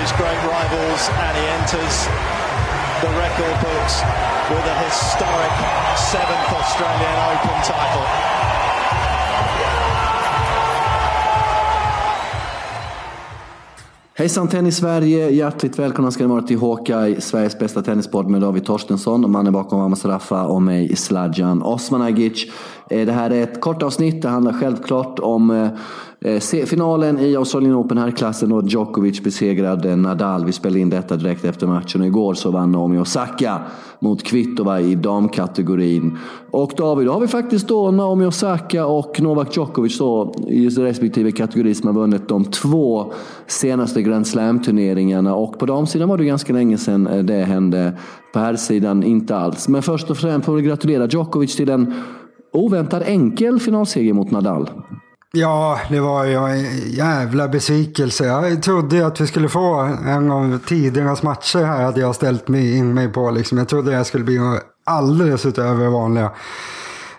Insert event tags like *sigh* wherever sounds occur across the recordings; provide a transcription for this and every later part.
his great rivals, and he enters the record books with a historic seventh Australian Open title. Hejsan Tennis Sverige! Hjärtligt välkomna ska ni vara till Hawkeye, Sveriges bästa tennispodd med David Torstensson, mannen bakom Amas Raffa och mig Sladjan Osmanagic. Eh, det här är ett kort avsnitt. Det handlar självklart om eh, eh, finalen i Australian Open här klassen och Djokovic besegrade Nadal. Vi spelade in detta direkt efter matchen och igår så vann Naomi Osaka mot Kvitova i damkategorin. Och David, då har vi faktiskt då Naomi Osaka och Novak Djokovic då, i respektive kategori som har vunnit de två senaste Grand Slam-turneringarna. Och på damsidan var det ganska länge sedan det hände. På här sidan inte alls. Men först och främst får vi gratulera Djokovic till en oväntad enkel finalseger mot Nadal. Ja, det var ju en jävla besvikelse. Jag trodde att vi skulle få en av tidernas matcher här, hade jag ställt mig in mig på. Liksom. Jag trodde det skulle bli alldeles utöver det vanliga.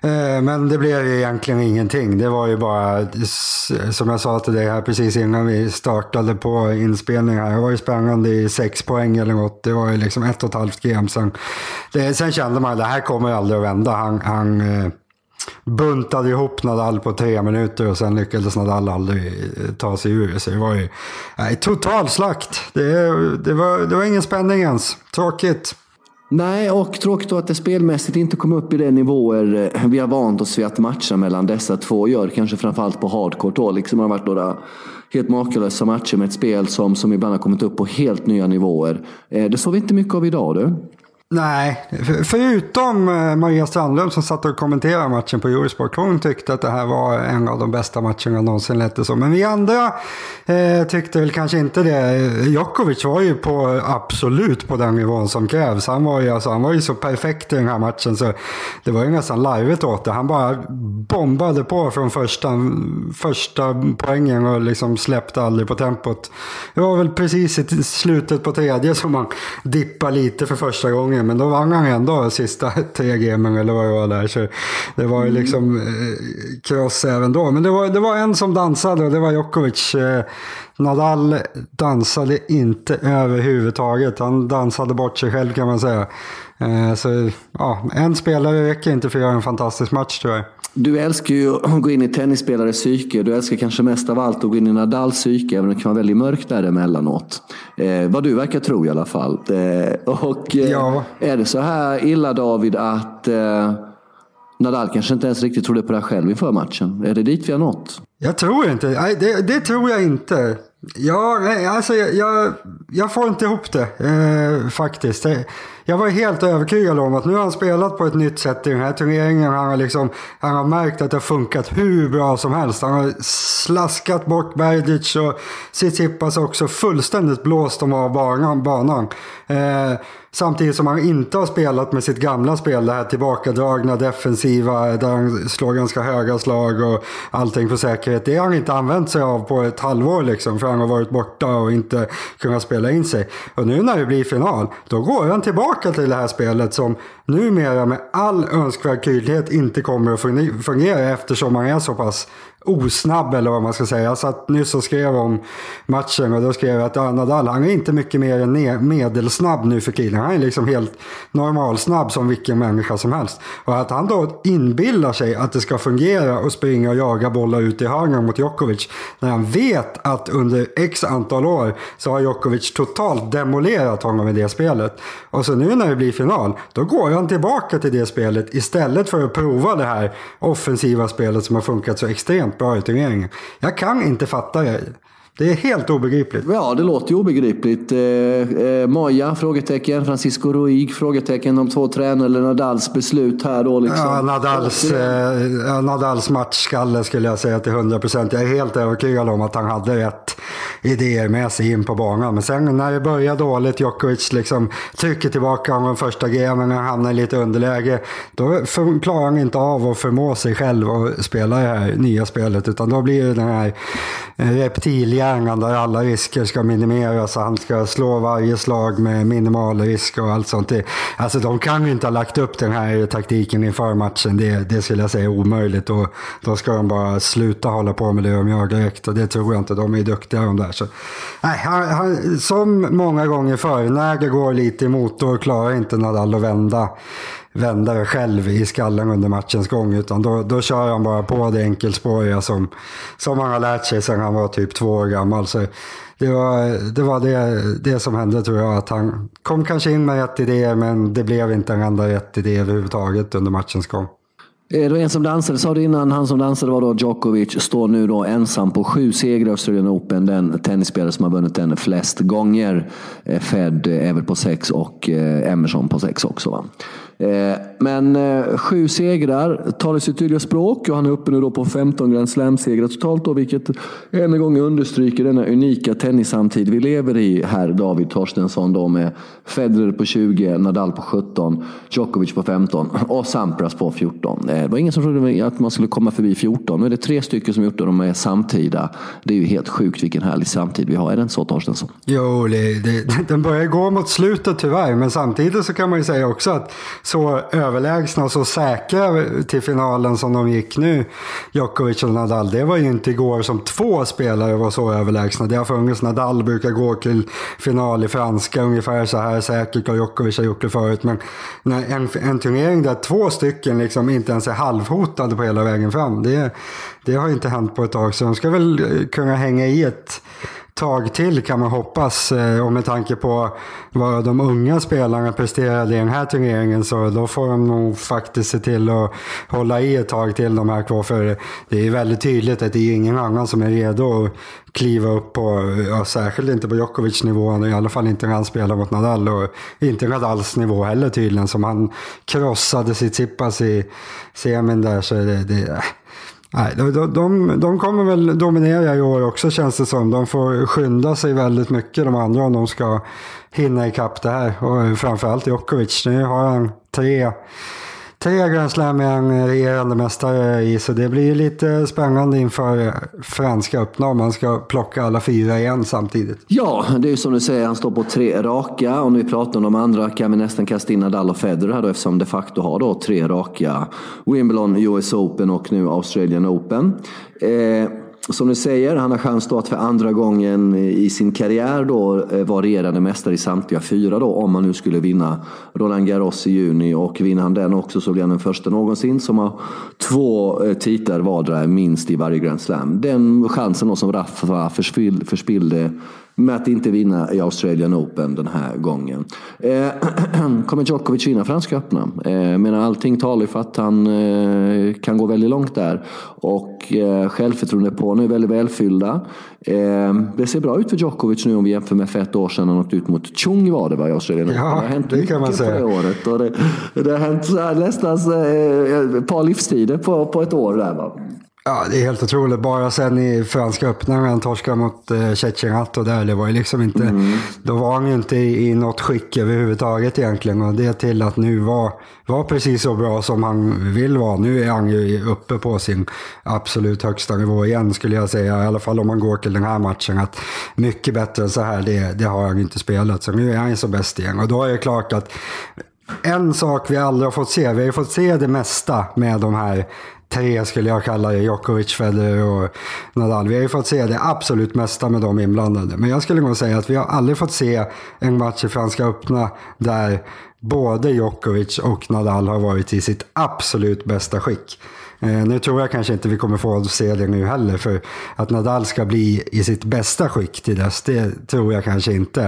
Eh, men det blev ju egentligen ingenting. Det var ju bara, som jag sa till dig här precis innan vi startade på inspelningen. Det var ju spännande i sex poäng eller något. Det var ju liksom ett och ett halvt game. Sen, det, sen kände man att det här kommer aldrig att vända. Han, han eh, buntade ihop Nadal på tre minuter och sen lyckades Nadal aldrig eh, ta sig ur. Så det var ju nej, total slakt. Det, det, var, det var ingen spänning ens. Tråkigt. Nej, och tråkigt då att det spelmässigt inte kom upp i de nivåer eh, vi har vant oss vid att matcha mellan dessa två gör. Kanske framförallt på hardcourt då. Liksom har varit några helt makalösa matcher med ett spel som, som ibland har kommit upp på helt nya nivåer. Eh, det såg vi inte mycket av idag du. Nej, förutom eh, Maria Strandlund som satt och kommenterade matchen på Eurosport. Hon tyckte att det här var en av de bästa matcherna någonsin lät det som. Men vi andra eh, tyckte väl kanske inte det. Djokovic var ju på, absolut på den nivån som krävs. Han var ju, alltså, han var ju så perfekt i den här matchen så det var ju nästan larvigt åt det. Han bara bombade på från första, första poängen och liksom släppte aldrig på tempot. Det var väl precis i slutet på tredje som han dippade lite för första gången gånger. Men då vann han ändå sista *laughs* tre gamen eller vad det var där. Så det var ju mm. liksom eh, kross även då. Men det var, det var en som dansade och det var Djokovic. Eh, Nadal dansade inte överhuvudtaget. Han dansade bort sig själv kan man säga. Eh, så ja, en spelare räcker inte för att göra en fantastisk match tror jag. Du älskar ju att gå in i tennisspelares psyke. Du älskar kanske mest av allt att gå in i Nadals psyke, även om det kan vara väldigt mörkt där emellanåt. Eh, vad du verkar tro i alla fall. Eh, och eh, ja. är det så här illa David att eh, Nadal kanske inte ens riktigt trodde på det själv inför matchen? Är det dit vi har nått? Jag tror inte. Nej, det, det tror jag inte. Ja, nej, alltså jag, jag, jag, får inte ihop det eh, faktiskt. Jag var helt övertygad om att nu har han spelat på ett nytt sätt i den här turneringen. Han har, liksom, han har märkt att det har funkat hur bra som helst. Han har slaskat bort Berdic och Tsitsipas också fullständigt blåst dem av banan. banan. Eh, Samtidigt som han inte har spelat med sitt gamla spel, det här tillbakadragna defensiva där han slår ganska höga slag och allting på säkerhet. Det har han inte använt sig av på ett halvår liksom, för han har varit borta och inte kunnat spela in sig. Och nu när det blir final, då går han tillbaka till det här spelet som numera med all önskvärd tydlighet inte kommer att fungera eftersom man är så pass osnabb eller vad man ska säga. Jag satt nyss och skrev om matchen och då skrev jag att Nadal, han är inte mycket mer än medelsnabb nu för tiden. Han är liksom helt normalsnabb som vilken människa som helst. Och att han då inbillar sig att det ska fungera och springa och jaga bollar ut i hörnan mot Djokovic. När han vet att under x antal år så har Djokovic totalt demolerat honom i det spelet. Och så nu när det blir final, då går han tillbaka till det spelet istället för att prova det här offensiva spelet som har funkat så extremt extremt bra i turneringen. Jag kan inte fatta det. Det är helt obegripligt. Ja, det låter ju obegripligt. Eh, eh, Moja? Frågetecken. Francisco Ruig? Frågetecken. De två tränarna eller Nadals beslut här då? Liksom. Ja, Nadals, eh, Nadals matchskalle skulle jag säga till 100 procent. Jag är helt övertygad om att han hade rätt idéer med sig in på banan. Men sen när det börjar dåligt, Djokovic liksom trycker tillbaka honom första gamen och hamnar i lite underläge. Då klarar han inte av att förmå sig själv att spela det här nya spelet. Utan då blir det den här reptilia karaktären där alla risker ska minimeras och han ska slå varje slag med minimal risk och allt sånt. Det, alltså de kan ju inte ha lagt upp den här taktiken inför matchen. Det, det skulle jag säga är omöjligt. Och då ska de bara sluta hålla på med det de gör direkt. Och det tror jag inte. De är duktiga de där. Så, nej, han, han, som många gånger förr, när det går lite emot då klarar inte Nadal att vända vända det själv i skallen under matchens gång. Utan då, då kör han bara på det enkelspåriga som, som han har lärt sig sedan han var typ två år gammal. Så det var, det, var det, det som hände tror jag. Att han kom kanske in med rätt idéer men det blev inte en enda rätt idé överhuvudtaget under matchens gång. Eh, det var en som dansade, sa du innan. Han som dansade var då Djokovic. Står nu då ensam på sju segrar i Australian Open. Den tennisspelare som har vunnit den flest gånger. Eh, Fed eh, är väl på sex och Emerson på sex också. Va? Eh, men eh, sju segrar talar sitt tydliga språk och han är uppe nu då på 15 Grand Slam-segrar totalt. Då, vilket än en gång understryker denna unika tennissamtid vi lever i här, David Torstensson. Då, med Federer på 20, Nadal på 17, Djokovic på 15 och Sampras på 14. Eh, det var ingen som trodde att man skulle komma förbi 14. Nu är det tre stycken som gjort det och de är samtida. Det är ju helt sjukt vilken härlig samtid vi har. Är det inte så Torstensson? Jo, det, det, *laughs* den börjar gå mot slutet tyvärr. Men samtidigt så kan man ju säga också att så överlägsna och så säkra till finalen som de gick nu, Djokovic och Nadal. Det var ju inte igår som två spelare var så överlägsna. Det har funnits, Nadal brukar gå till final i franska ungefär så här säkert och Djokovic har gjort det förut. Men en, en turnering där två stycken liksom inte ens är halvhotade på hela vägen fram, det, det har inte hänt på ett tag. Så de ska väl kunna hänga i ett tag till kan man hoppas. Eh, och med tanke på vad de unga spelarna presterade i den här turneringen så då får de nog faktiskt se till att hålla i ett tag till de här två. För det är väldigt tydligt att det är ingen annan som är redo att kliva upp på, ja, särskilt inte på Djokovic nivå, i alla fall inte när han spelar mot Nadal och inte Nadals nivå heller tydligen som han krossade sitt Tsipas i semin där. Så det, det Nej, de, de, de kommer väl dominera i år också känns det som. De får skynda sig väldigt mycket de andra om de ska hinna ikapp det här. Och framförallt Djokovic. Nu har han tre tre Grand Slam är han regerande mästare i, så det blir lite spännande inför Franska öppna om man ska plocka alla fyra igen samtidigt. Ja, det är ju som du säger, han står på tre raka. Om vi pratar om de andra kan vi nästan kasta in Nadal och Federer här då, eftersom de facto har då tre raka. Wimbledon, US Open och nu Australian Open. Eh, som du säger, han har chans då att för andra gången i sin karriär då eh, vara regerande mästare i samtliga fyra då, om han nu skulle vinna Roland Garros i juni. Och vinner han den också så blir han den första någonsin som har två eh, titlar vardera minst i varje Grand Slam. Den chansen då som Rafa förspillde med att inte vinna i Australian Open den här gången. Eh, *clears throat* kommer Djokovic vinna Franska öppna? Eh, menar allting talar för att han eh, kan gå väldigt långt där. Och eh, självförtroendet på nu är väldigt välfyllda. Eh, det ser bra ut för Djokovic nu om vi jämför med för ett år sedan han åkte ut mot Chung var det va, i Australien Open. Ja, det har hänt det mycket på det året. Och det, det har hänt nästan eh, ett par livstider på, på ett år där va. Ja, det är helt otroligt. Bara sen i Franska öppnaren han torskade mot eh, Cecinato där, det var ju liksom inte... Mm. Då var han ju inte i, i något skick överhuvudtaget egentligen. Och det till att nu vara var precis så bra som han vill vara. Nu är han ju uppe på sin absolut högsta nivå igen skulle jag säga. I alla fall om man går till den här matchen. Att mycket bättre än så här, det, det har han inte spelat. Så nu är han ju så bäst igen. Och då är det klart att en sak vi aldrig har fått se, vi har ju fått se det mesta med de här tre skulle jag kalla det. Djokovic, Federer och Nadal. Vi har ju fått se det absolut mesta med de inblandade. Men jag skulle nog säga att vi har aldrig fått se en match i Franska öppna där både Djokovic och Nadal har varit i sitt absolut bästa skick. Eh, nu tror jag kanske inte vi kommer få se det nu heller, för att Nadal ska bli i sitt bästa skick till dess, det tror jag kanske inte.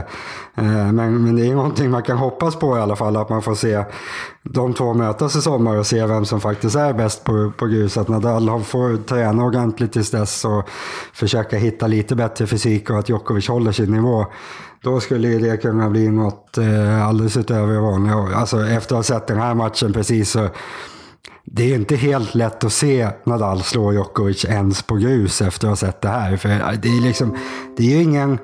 Eh, men, men det är någonting man kan hoppas på i alla fall, att man får se de två mötas i sommar och se vem som faktiskt är bäst på, på grus. Att Nadal får träna ordentligt tills dess och försöka hitta lite bättre fysik och att Djokovic håller sin nivå. Då skulle det kunna bli något eh, alldeles utöver det vanliga. Alltså efter att ha sett den här matchen precis så det är inte helt lätt att se Nadal slå Djokovic ens på grus efter att ha sett det här. För det är liksom, det är ju ingen...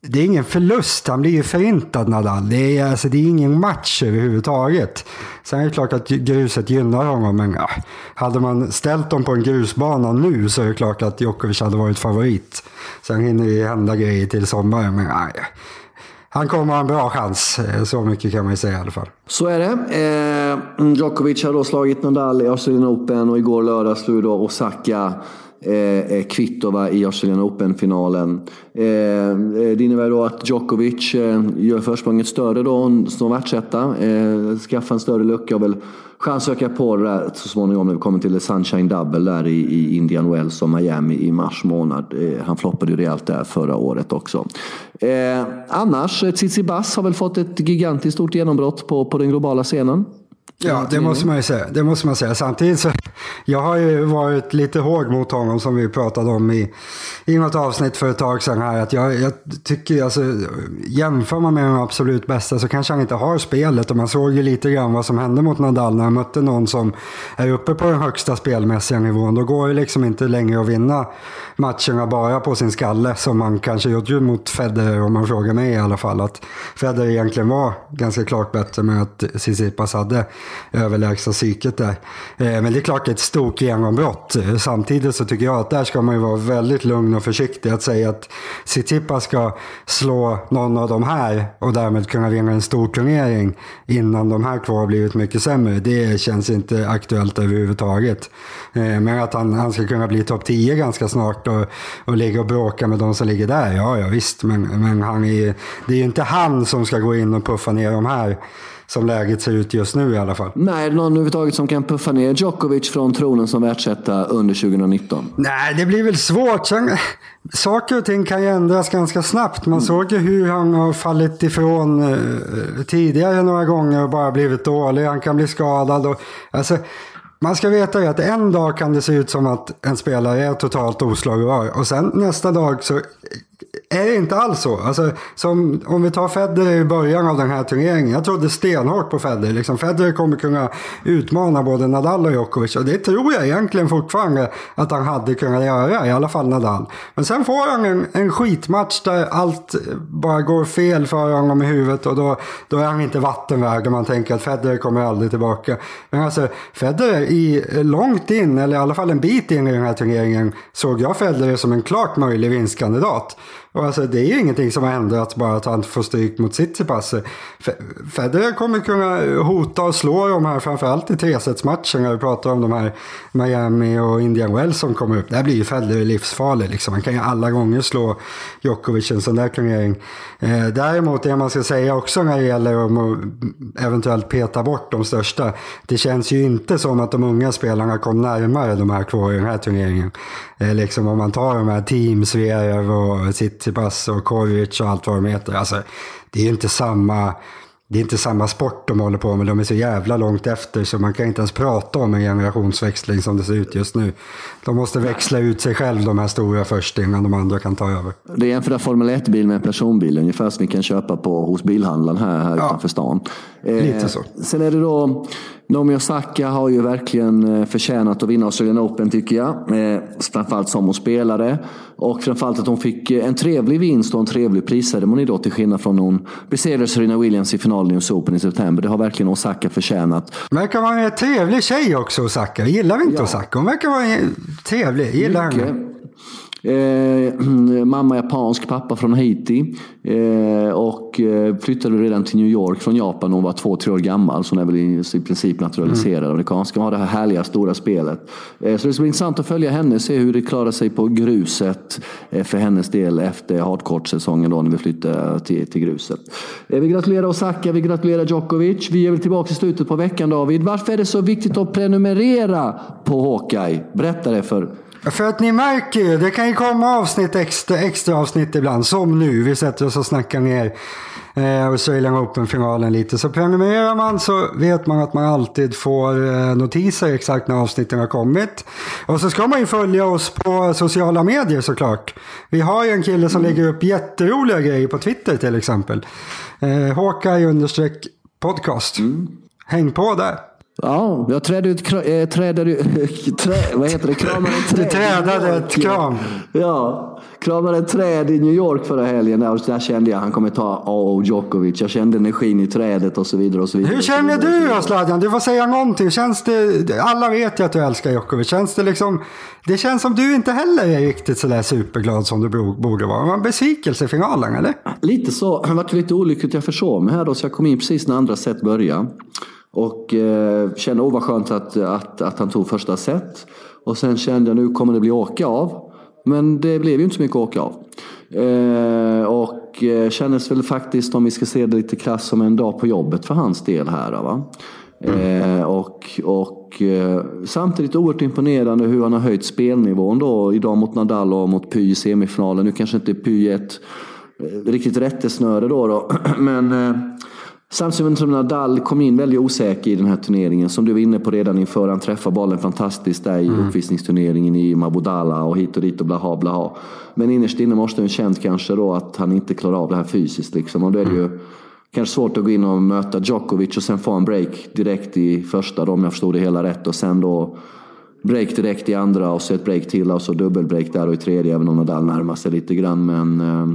det är ingen förlust. Han blir ju förintad Nadal. Det är, alltså, det är ingen match överhuvudtaget. Sen är det klart att gruset gynnar honom, men ja, hade man ställt dem på en grusbana nu så är det klart att Djokovic hade varit favorit. Sen hinner det hända grejer till sommaren, men ja, han kommer ha en bra chans. Eh, så mycket kan man ju säga i alla fall. Så är det. Eh, Djokovic har då slagit Nadal i Australian Open och igår lördag slog då Osaka eh, Kvitova i Australian Open-finalen. Eh, eh, det innebär då att Djokovic eh, gör försprånget större då som världsetta. Eh, skaffar en större lucka och väl chans att öka på det där så småningom när vi kommer till Sunshine Double där i, i Indian Wells och Miami i mars månad. Eh, han floppade ju rejält där förra året också. Eh, annars, eh, Tsitsipas har väl fått ett gigantiskt stort genombrott på, på den globala scenen. Ja, det måste man ju säga. Det måste man säga. Samtidigt så, jag har ju varit lite hård mot honom som vi pratade om i, i något avsnitt för ett tag sedan här. Att jag, jag tycker, alltså, jämför man med de absolut bästa så kanske han inte har spelet. Och man såg ju lite grann vad som hände mot Nadal när han mötte någon som är uppe på den högsta spelmässiga nivån. Då går det liksom inte längre att vinna matcherna bara på sin skalle som man kanske gjorde mot Federer om man frågar mig i alla fall. Att Federer egentligen var ganska klart bättre med att Tsitsipas hade överlägsna psyket där. Eh, men det är klart det är ett stort genombrott. Samtidigt så tycker jag att där ska man ju vara väldigt lugn och försiktig. Att säga att Tsitsipas ska slå någon av de här och därmed kunna vinna en stor turnering innan de här två har blivit mycket sämre. Det känns inte aktuellt överhuvudtaget. Eh, men att han, han ska kunna bli topp 10 ganska snart och, och ligga och bråka med de som ligger där, ja, ja visst. Men, men han är, det är ju inte han som ska gå in och puffa ner de här som läget ser ut just nu i alla fall. Nej, är det någon överhuvudtaget som kan puffa ner Djokovic från tronen som världsetta under 2019? Nej, det blir väl svårt. Sen, saker och ting kan ju ändras ganska snabbt. Man mm. såg ju hur han har fallit ifrån eh, tidigare några gånger och bara blivit dålig. Han kan bli skadad. Och, alltså, man ska veta att en dag kan det se ut som att en spelare är totalt oslagbar och sen nästa dag så är det inte alls så. Alltså, som, om vi tar Federer i början av den här turneringen. Jag trodde stenhårt på Federer. Liksom, Federer kommer kunna utmana både Nadal och Djokovic. Och det tror jag egentligen fortfarande att han hade kunnat göra. I alla fall Nadal. Men sen får han en, en skitmatch där allt bara går fel för honom i huvudet. Och då, då är han inte vattenvärd. Och man tänker att Federer kommer aldrig tillbaka. Men alltså Federer i eh, långt in, eller i alla fall en bit in i den här turneringen. Såg jag Federer som en klart möjlig vinstkandidat. Och alltså, det är ju ingenting som har ändrats bara att han får stryk mot Tsitsipas. Federer kommer kunna hota och slå de här, framförallt i tresetsmatcherna. Vi pratar om de här Miami och Indian Wells som kommer upp. Där blir ju Federer livsfarlig. Liksom. Han kan ju alla gånger slå Djokovic i en sån där turnering. Eh, däremot, det man ska säga också när det gäller att eventuellt peta bort de största. Det känns ju inte som att de unga spelarna kom närmare de här två i den här turneringen. Eh, liksom om man tar de här Team, Zverev och Tsitsipas och Koric och allt vad de heter. Alltså, det är ju inte samma det är inte samma sport de håller på med. De är så jävla långt efter så man kan inte ens prata om en generationsväxling som det ser ut just nu. De måste växla ut sig själv de här stora först innan de andra kan ta över. Det är jämföra Formel 1-bil med en personbil, ungefär som vi kan köpa på hos bilhandlaren här, här ja, utanför stan. Lite så. Eh, sen är det då Naomi Osaka har ju verkligen eh, förtjänat att vinna Australian Open tycker jag. Eh, framförallt som hon spelare. Och framförallt att hon fick eh, en trevlig vinst och en trevlig prisceremoni då till skillnad från hon besegrade Serena Williams i finalen i US Open i september. Det har verkligen Osaka förtjänat. Verkar vara en trevlig tjej också Osaka. Gillar vi inte ja. Osaka? Hon verkar vara trevlig. Gillar henne. Eh, *clears throat* mamma japansk, pappa från Haiti. Eh, och eh, flyttade redan till New York från Japan när hon var två, tre år gammal. Så hon är väl i, princip naturaliserad mm. amerikansk. Hon har det här härliga stora spelet. Eh, så det ska bli intressant att följa henne, se hur det klarar sig på gruset eh, för hennes del efter hardcourt-säsongen då när vi flyttar till, till gruset. Vi gratulerar Osaka, vi gratulerar Djokovic. Vi är väl tillbaka i slutet på veckan David. Varför är det så viktigt att prenumerera på Hawkeye? Berätta det för för att ni märker ju, det kan ju komma avsnitt extra, extra avsnitt ibland. Som nu, vi sätter oss och snackar ner eh, Australian Open-finalen lite. Så prenumererar man så vet man att man alltid får eh, notiser exakt när avsnitten har kommit. Och så ska man ju följa oss på sociala medier såklart. Vi har ju en kille som mm. lägger upp jätteroliga grejer på Twitter till exempel. Eh, Hawkeye understreck podcast. Mm. Häng på där. Ja, jag trädde ut, äh, trädde, *laughs* trä, vad heter det, kramade ett träd. Du trädade ett kram. Ja, kramade ett träd i New York förra helgen. Där, och där kände jag han kommer ta A.O. Djokovic. Jag kände energin i trädet och så vidare. Och så vidare Hur känner du då Sladjan? Du får säga någonting. Känns det, alla vet ju att du älskar Djokovic. Känns det liksom... Det känns som du inte heller är riktigt sådär superglad som du borde vara. Var en besvikelse i finalen eller? Lite så. Det var lite olyckligt. Jag försov mig här då så jag kom in precis när andra set började. Och eh, kände, oh vad skönt att, att, att han tog första set. Och sen kände jag, nu kommer det bli åka av. Men det blev ju inte så mycket åka av. Eh, och eh, kändes väl faktiskt, om vi ska se det lite krasst, som en dag på jobbet för hans del här. Va? Eh, och och eh, samtidigt oerhört imponerande hur han har höjt spelnivån då idag mot Nadal och mot Py i semifinalen. Nu kanske inte Py är ett eh, riktigt rättesnöre då, då. *clears throat* men eh, Samtidigt som Nadal kom in väldigt osäker i den här turneringen. Som du var inne på redan inför. Han träffade bollen fantastiskt där i mm. uppvisningsturneringen i Mabudala och hit och dit och blaha blaha. Men innerst inne måste han känt kanske då att han inte klarar av det här fysiskt. Liksom. Och då är det ju mm. kanske svårt att gå in och möta Djokovic och sen få en break direkt i första då, om jag förstod det hela rätt. Och sen då break direkt i andra och så ett break till och så dubbelbreak där och i tredje. Även om Nadal närmar sig lite grann. Men, eh,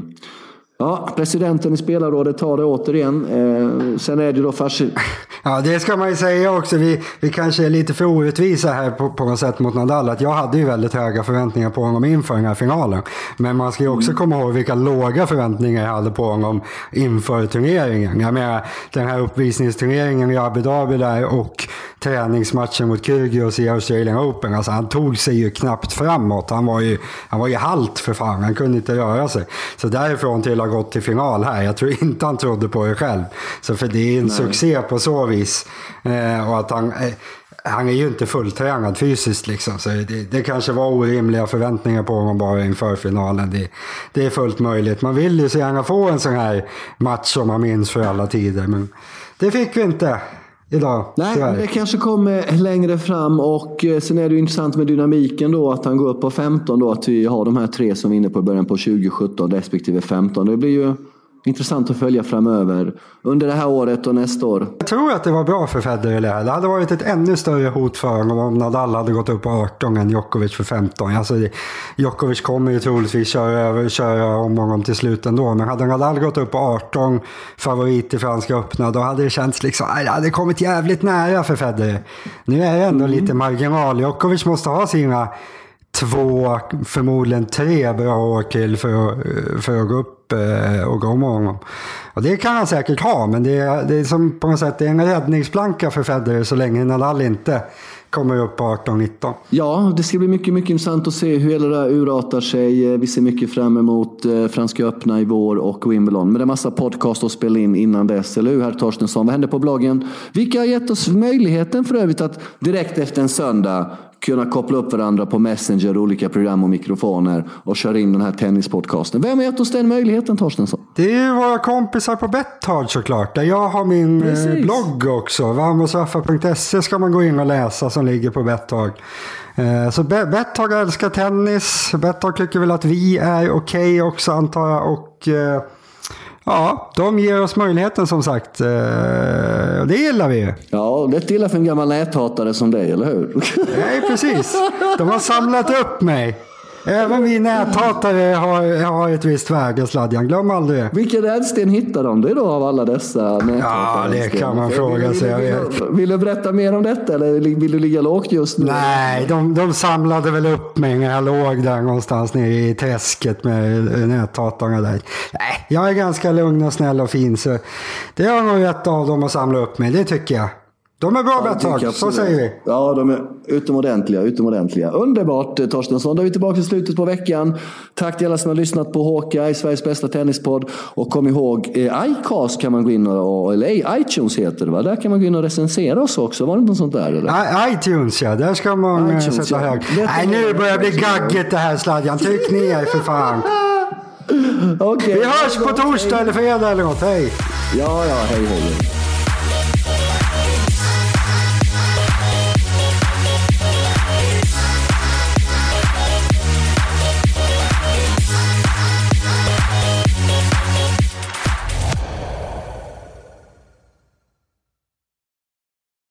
Ja, presidenten i spelarrådet tar det återigen. Eh, sen är det då fascinerande. *laughs* Ja, det ska man ju säga också. Vi, vi kanske är lite för orättvisa här på, på något sätt mot Nadal. Att jag hade ju väldigt höga förväntningar på honom inför den här finalen. Men man ska ju också mm. komma ihåg vilka låga förväntningar jag hade på honom inför turneringen. Jag menar, den här uppvisningsturneringen i Abu Dhabi där och träningsmatchen mot Kyrgios i Australian Open. Alltså han tog sig ju knappt framåt. Han var ju, han var ju halt för fan. Han kunde inte röra sig. Så därifrån till att ha gått till final här. Jag tror inte han trodde på det själv. Så för det är en Nej. succé på så vis. Eh, och att han... Eh, han är ju inte fulltränad fysiskt liksom. Så det, det, kanske var orimliga förväntningar på honom bara inför finalen. Det, det är fullt möjligt. Man vill ju så gärna få en sån här match som man minns för alla tider. Men det fick vi inte idag. Nej, tyvärr. det kanske kommer längre fram och eh, sen är det ju intressant med dynamiken då att han går upp på 15 då. Att vi har de här tre som är inne på början på 2017 respektive 15. Det blir ju intressant att följa framöver under det här året och nästa år. Jag tror att det var bra för Federer det här. Det hade varit ett ännu större hot för honom om Nadal hade gått upp på 18 än Djokovic för 15. Alltså, Djokovic kommer ju troligtvis köra, över, köra om honom till slut ändå. Men hade Nadal gått upp på 18, favorit i Franska öppna, då hade det känts liksom, det hade kommit jävligt nära för Federer. Nu är det ändå mm. lite marginal. Djokovic måste ha sina två, förmodligen tre bra år till för, för att gå upp eh, och gå om honom. Och det kan han säkert ha, men det är, det är som på något sätt det är en räddningsplanka för Federer så länge Nadal inte kommer upp på 18-19. Ja, det ska bli mycket, mycket intressant att se hur hela det här urartar sig. Eh, vi ser mycket fram emot eh, Franska öppna i vår och Wimbledon. Men det är massa podcast att spela in innan dess, eller hur herr Torstensson? Vad händer på bloggen? Vilka har gett oss möjligheten för övrigt att direkt efter en söndag kunna koppla upp varandra på Messenger, olika program och mikrofoner och köra in den här tennispodcasten. Vem har gett oss den möjligheten Torstensson? Det är våra kompisar på Betthard såklart. Där jag har min eh, Precis. blogg också. Varmosraffa.se ska man gå in och läsa som ligger på Betthard. Eh, så Betthard älskar tennis. Betthard tycker väl att vi är okej okay också antar jag. Och eh, Ja, de ger oss möjligheten som sagt. Eh, det gillar vi Ja, det gillar för en gammal näthatare som dig, eller hur? Nej, precis. De har samlat upp mig. Även vi näthatare har, har ett visst värde, Sladjan. Glöm aldrig det. Vilken räddsten hittar de det då av alla dessa näthatare? Ja, det kan man fråga sig. Vill, vill, vill, du berätta mer om detta eller vill du ligga lågt just nu? Nej, de, de samlade väl upp mig när jag låg där någonstans nere i träsket med näthatarna där. Nej, jag är ganska lugn och snäll och fin så det har nog rätt av dem att samla upp mig, det tycker jag. De är bra Betthard, så säger vi. Ja, de är utomordentliga, utomordentliga. Underbart eh, Torstensson. Då är vi tillbaka i slutet på veckan. Tack till alla som har lyssnat på i Sveriges bästa tennispodd. Och kom ihåg, eh, iCast kan man gå in och, eller iTunes heter det va? Där kan man gå in och recensera oss också. Var det något sånt där eller? I, iTunes ja, där ska man eh, iTunes, sätta ja. hög. Nej, nu börjar det bli gaggigt det här sladjan. Tryck ner för fan. *laughs* okay. Vi hörs på torsdag eller fredag eller något. Hej! Ja, ja, hej, hej.